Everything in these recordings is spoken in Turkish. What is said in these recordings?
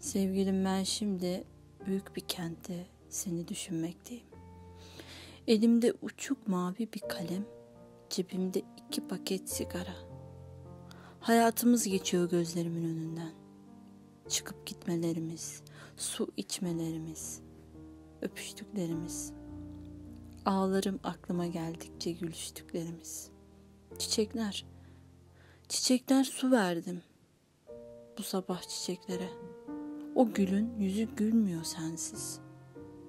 Sevgilim ben şimdi büyük bir kentte seni düşünmekteyim. Elimde uçuk mavi bir kalem, cebimde iki paket sigara. Hayatımız geçiyor gözlerimin önünden. Çıkıp gitmelerimiz, su içmelerimiz, öpüştüklerimiz. Ağlarım aklıma geldikçe gülüştüklerimiz. Çiçekler, çiçekler su verdim bu sabah çiçeklere. O gülün yüzü gülmüyor sensiz.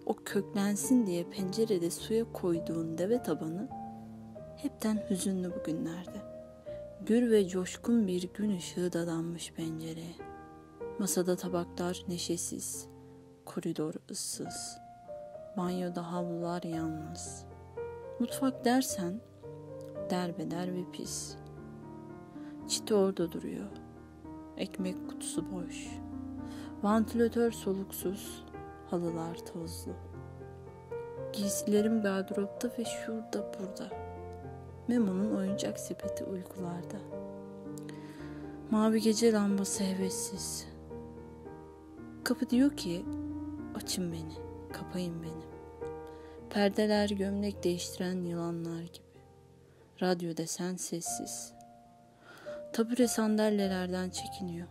O köklensin diye pencerede suya koyduğun deve tabanı hepten hüzünlü bugünlerde. Gür ve coşkun bir gün ışığı dadanmış pencereye. Masada tabaklar neşesiz, koridor ıssız, banyoda havlular yalnız. Mutfak dersen derbeder ve pis. Çiti orada duruyor. Ekmek kutusu boş. Vantilatör soluksuz, halılar tozlu. Giysilerim gardıropta ve şurada burada. Memo'nun oyuncak sepeti uykularda. Mavi gece lambası hevessiz. Kapı diyor ki açın beni, kapayın beni. Perdeler gömlek değiştiren yılanlar gibi. Radyo desen sessiz. Tabure sandalyelerden çekiniyor.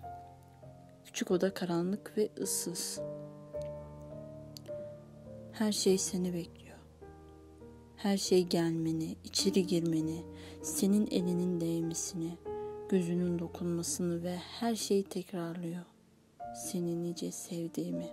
Küçük oda karanlık ve ıssız. Her şey seni bekliyor. Her şey gelmeni, içeri girmeni, senin elinin değmesini, gözünün dokunmasını ve her şeyi tekrarlıyor. Seni nice sevdiğimi.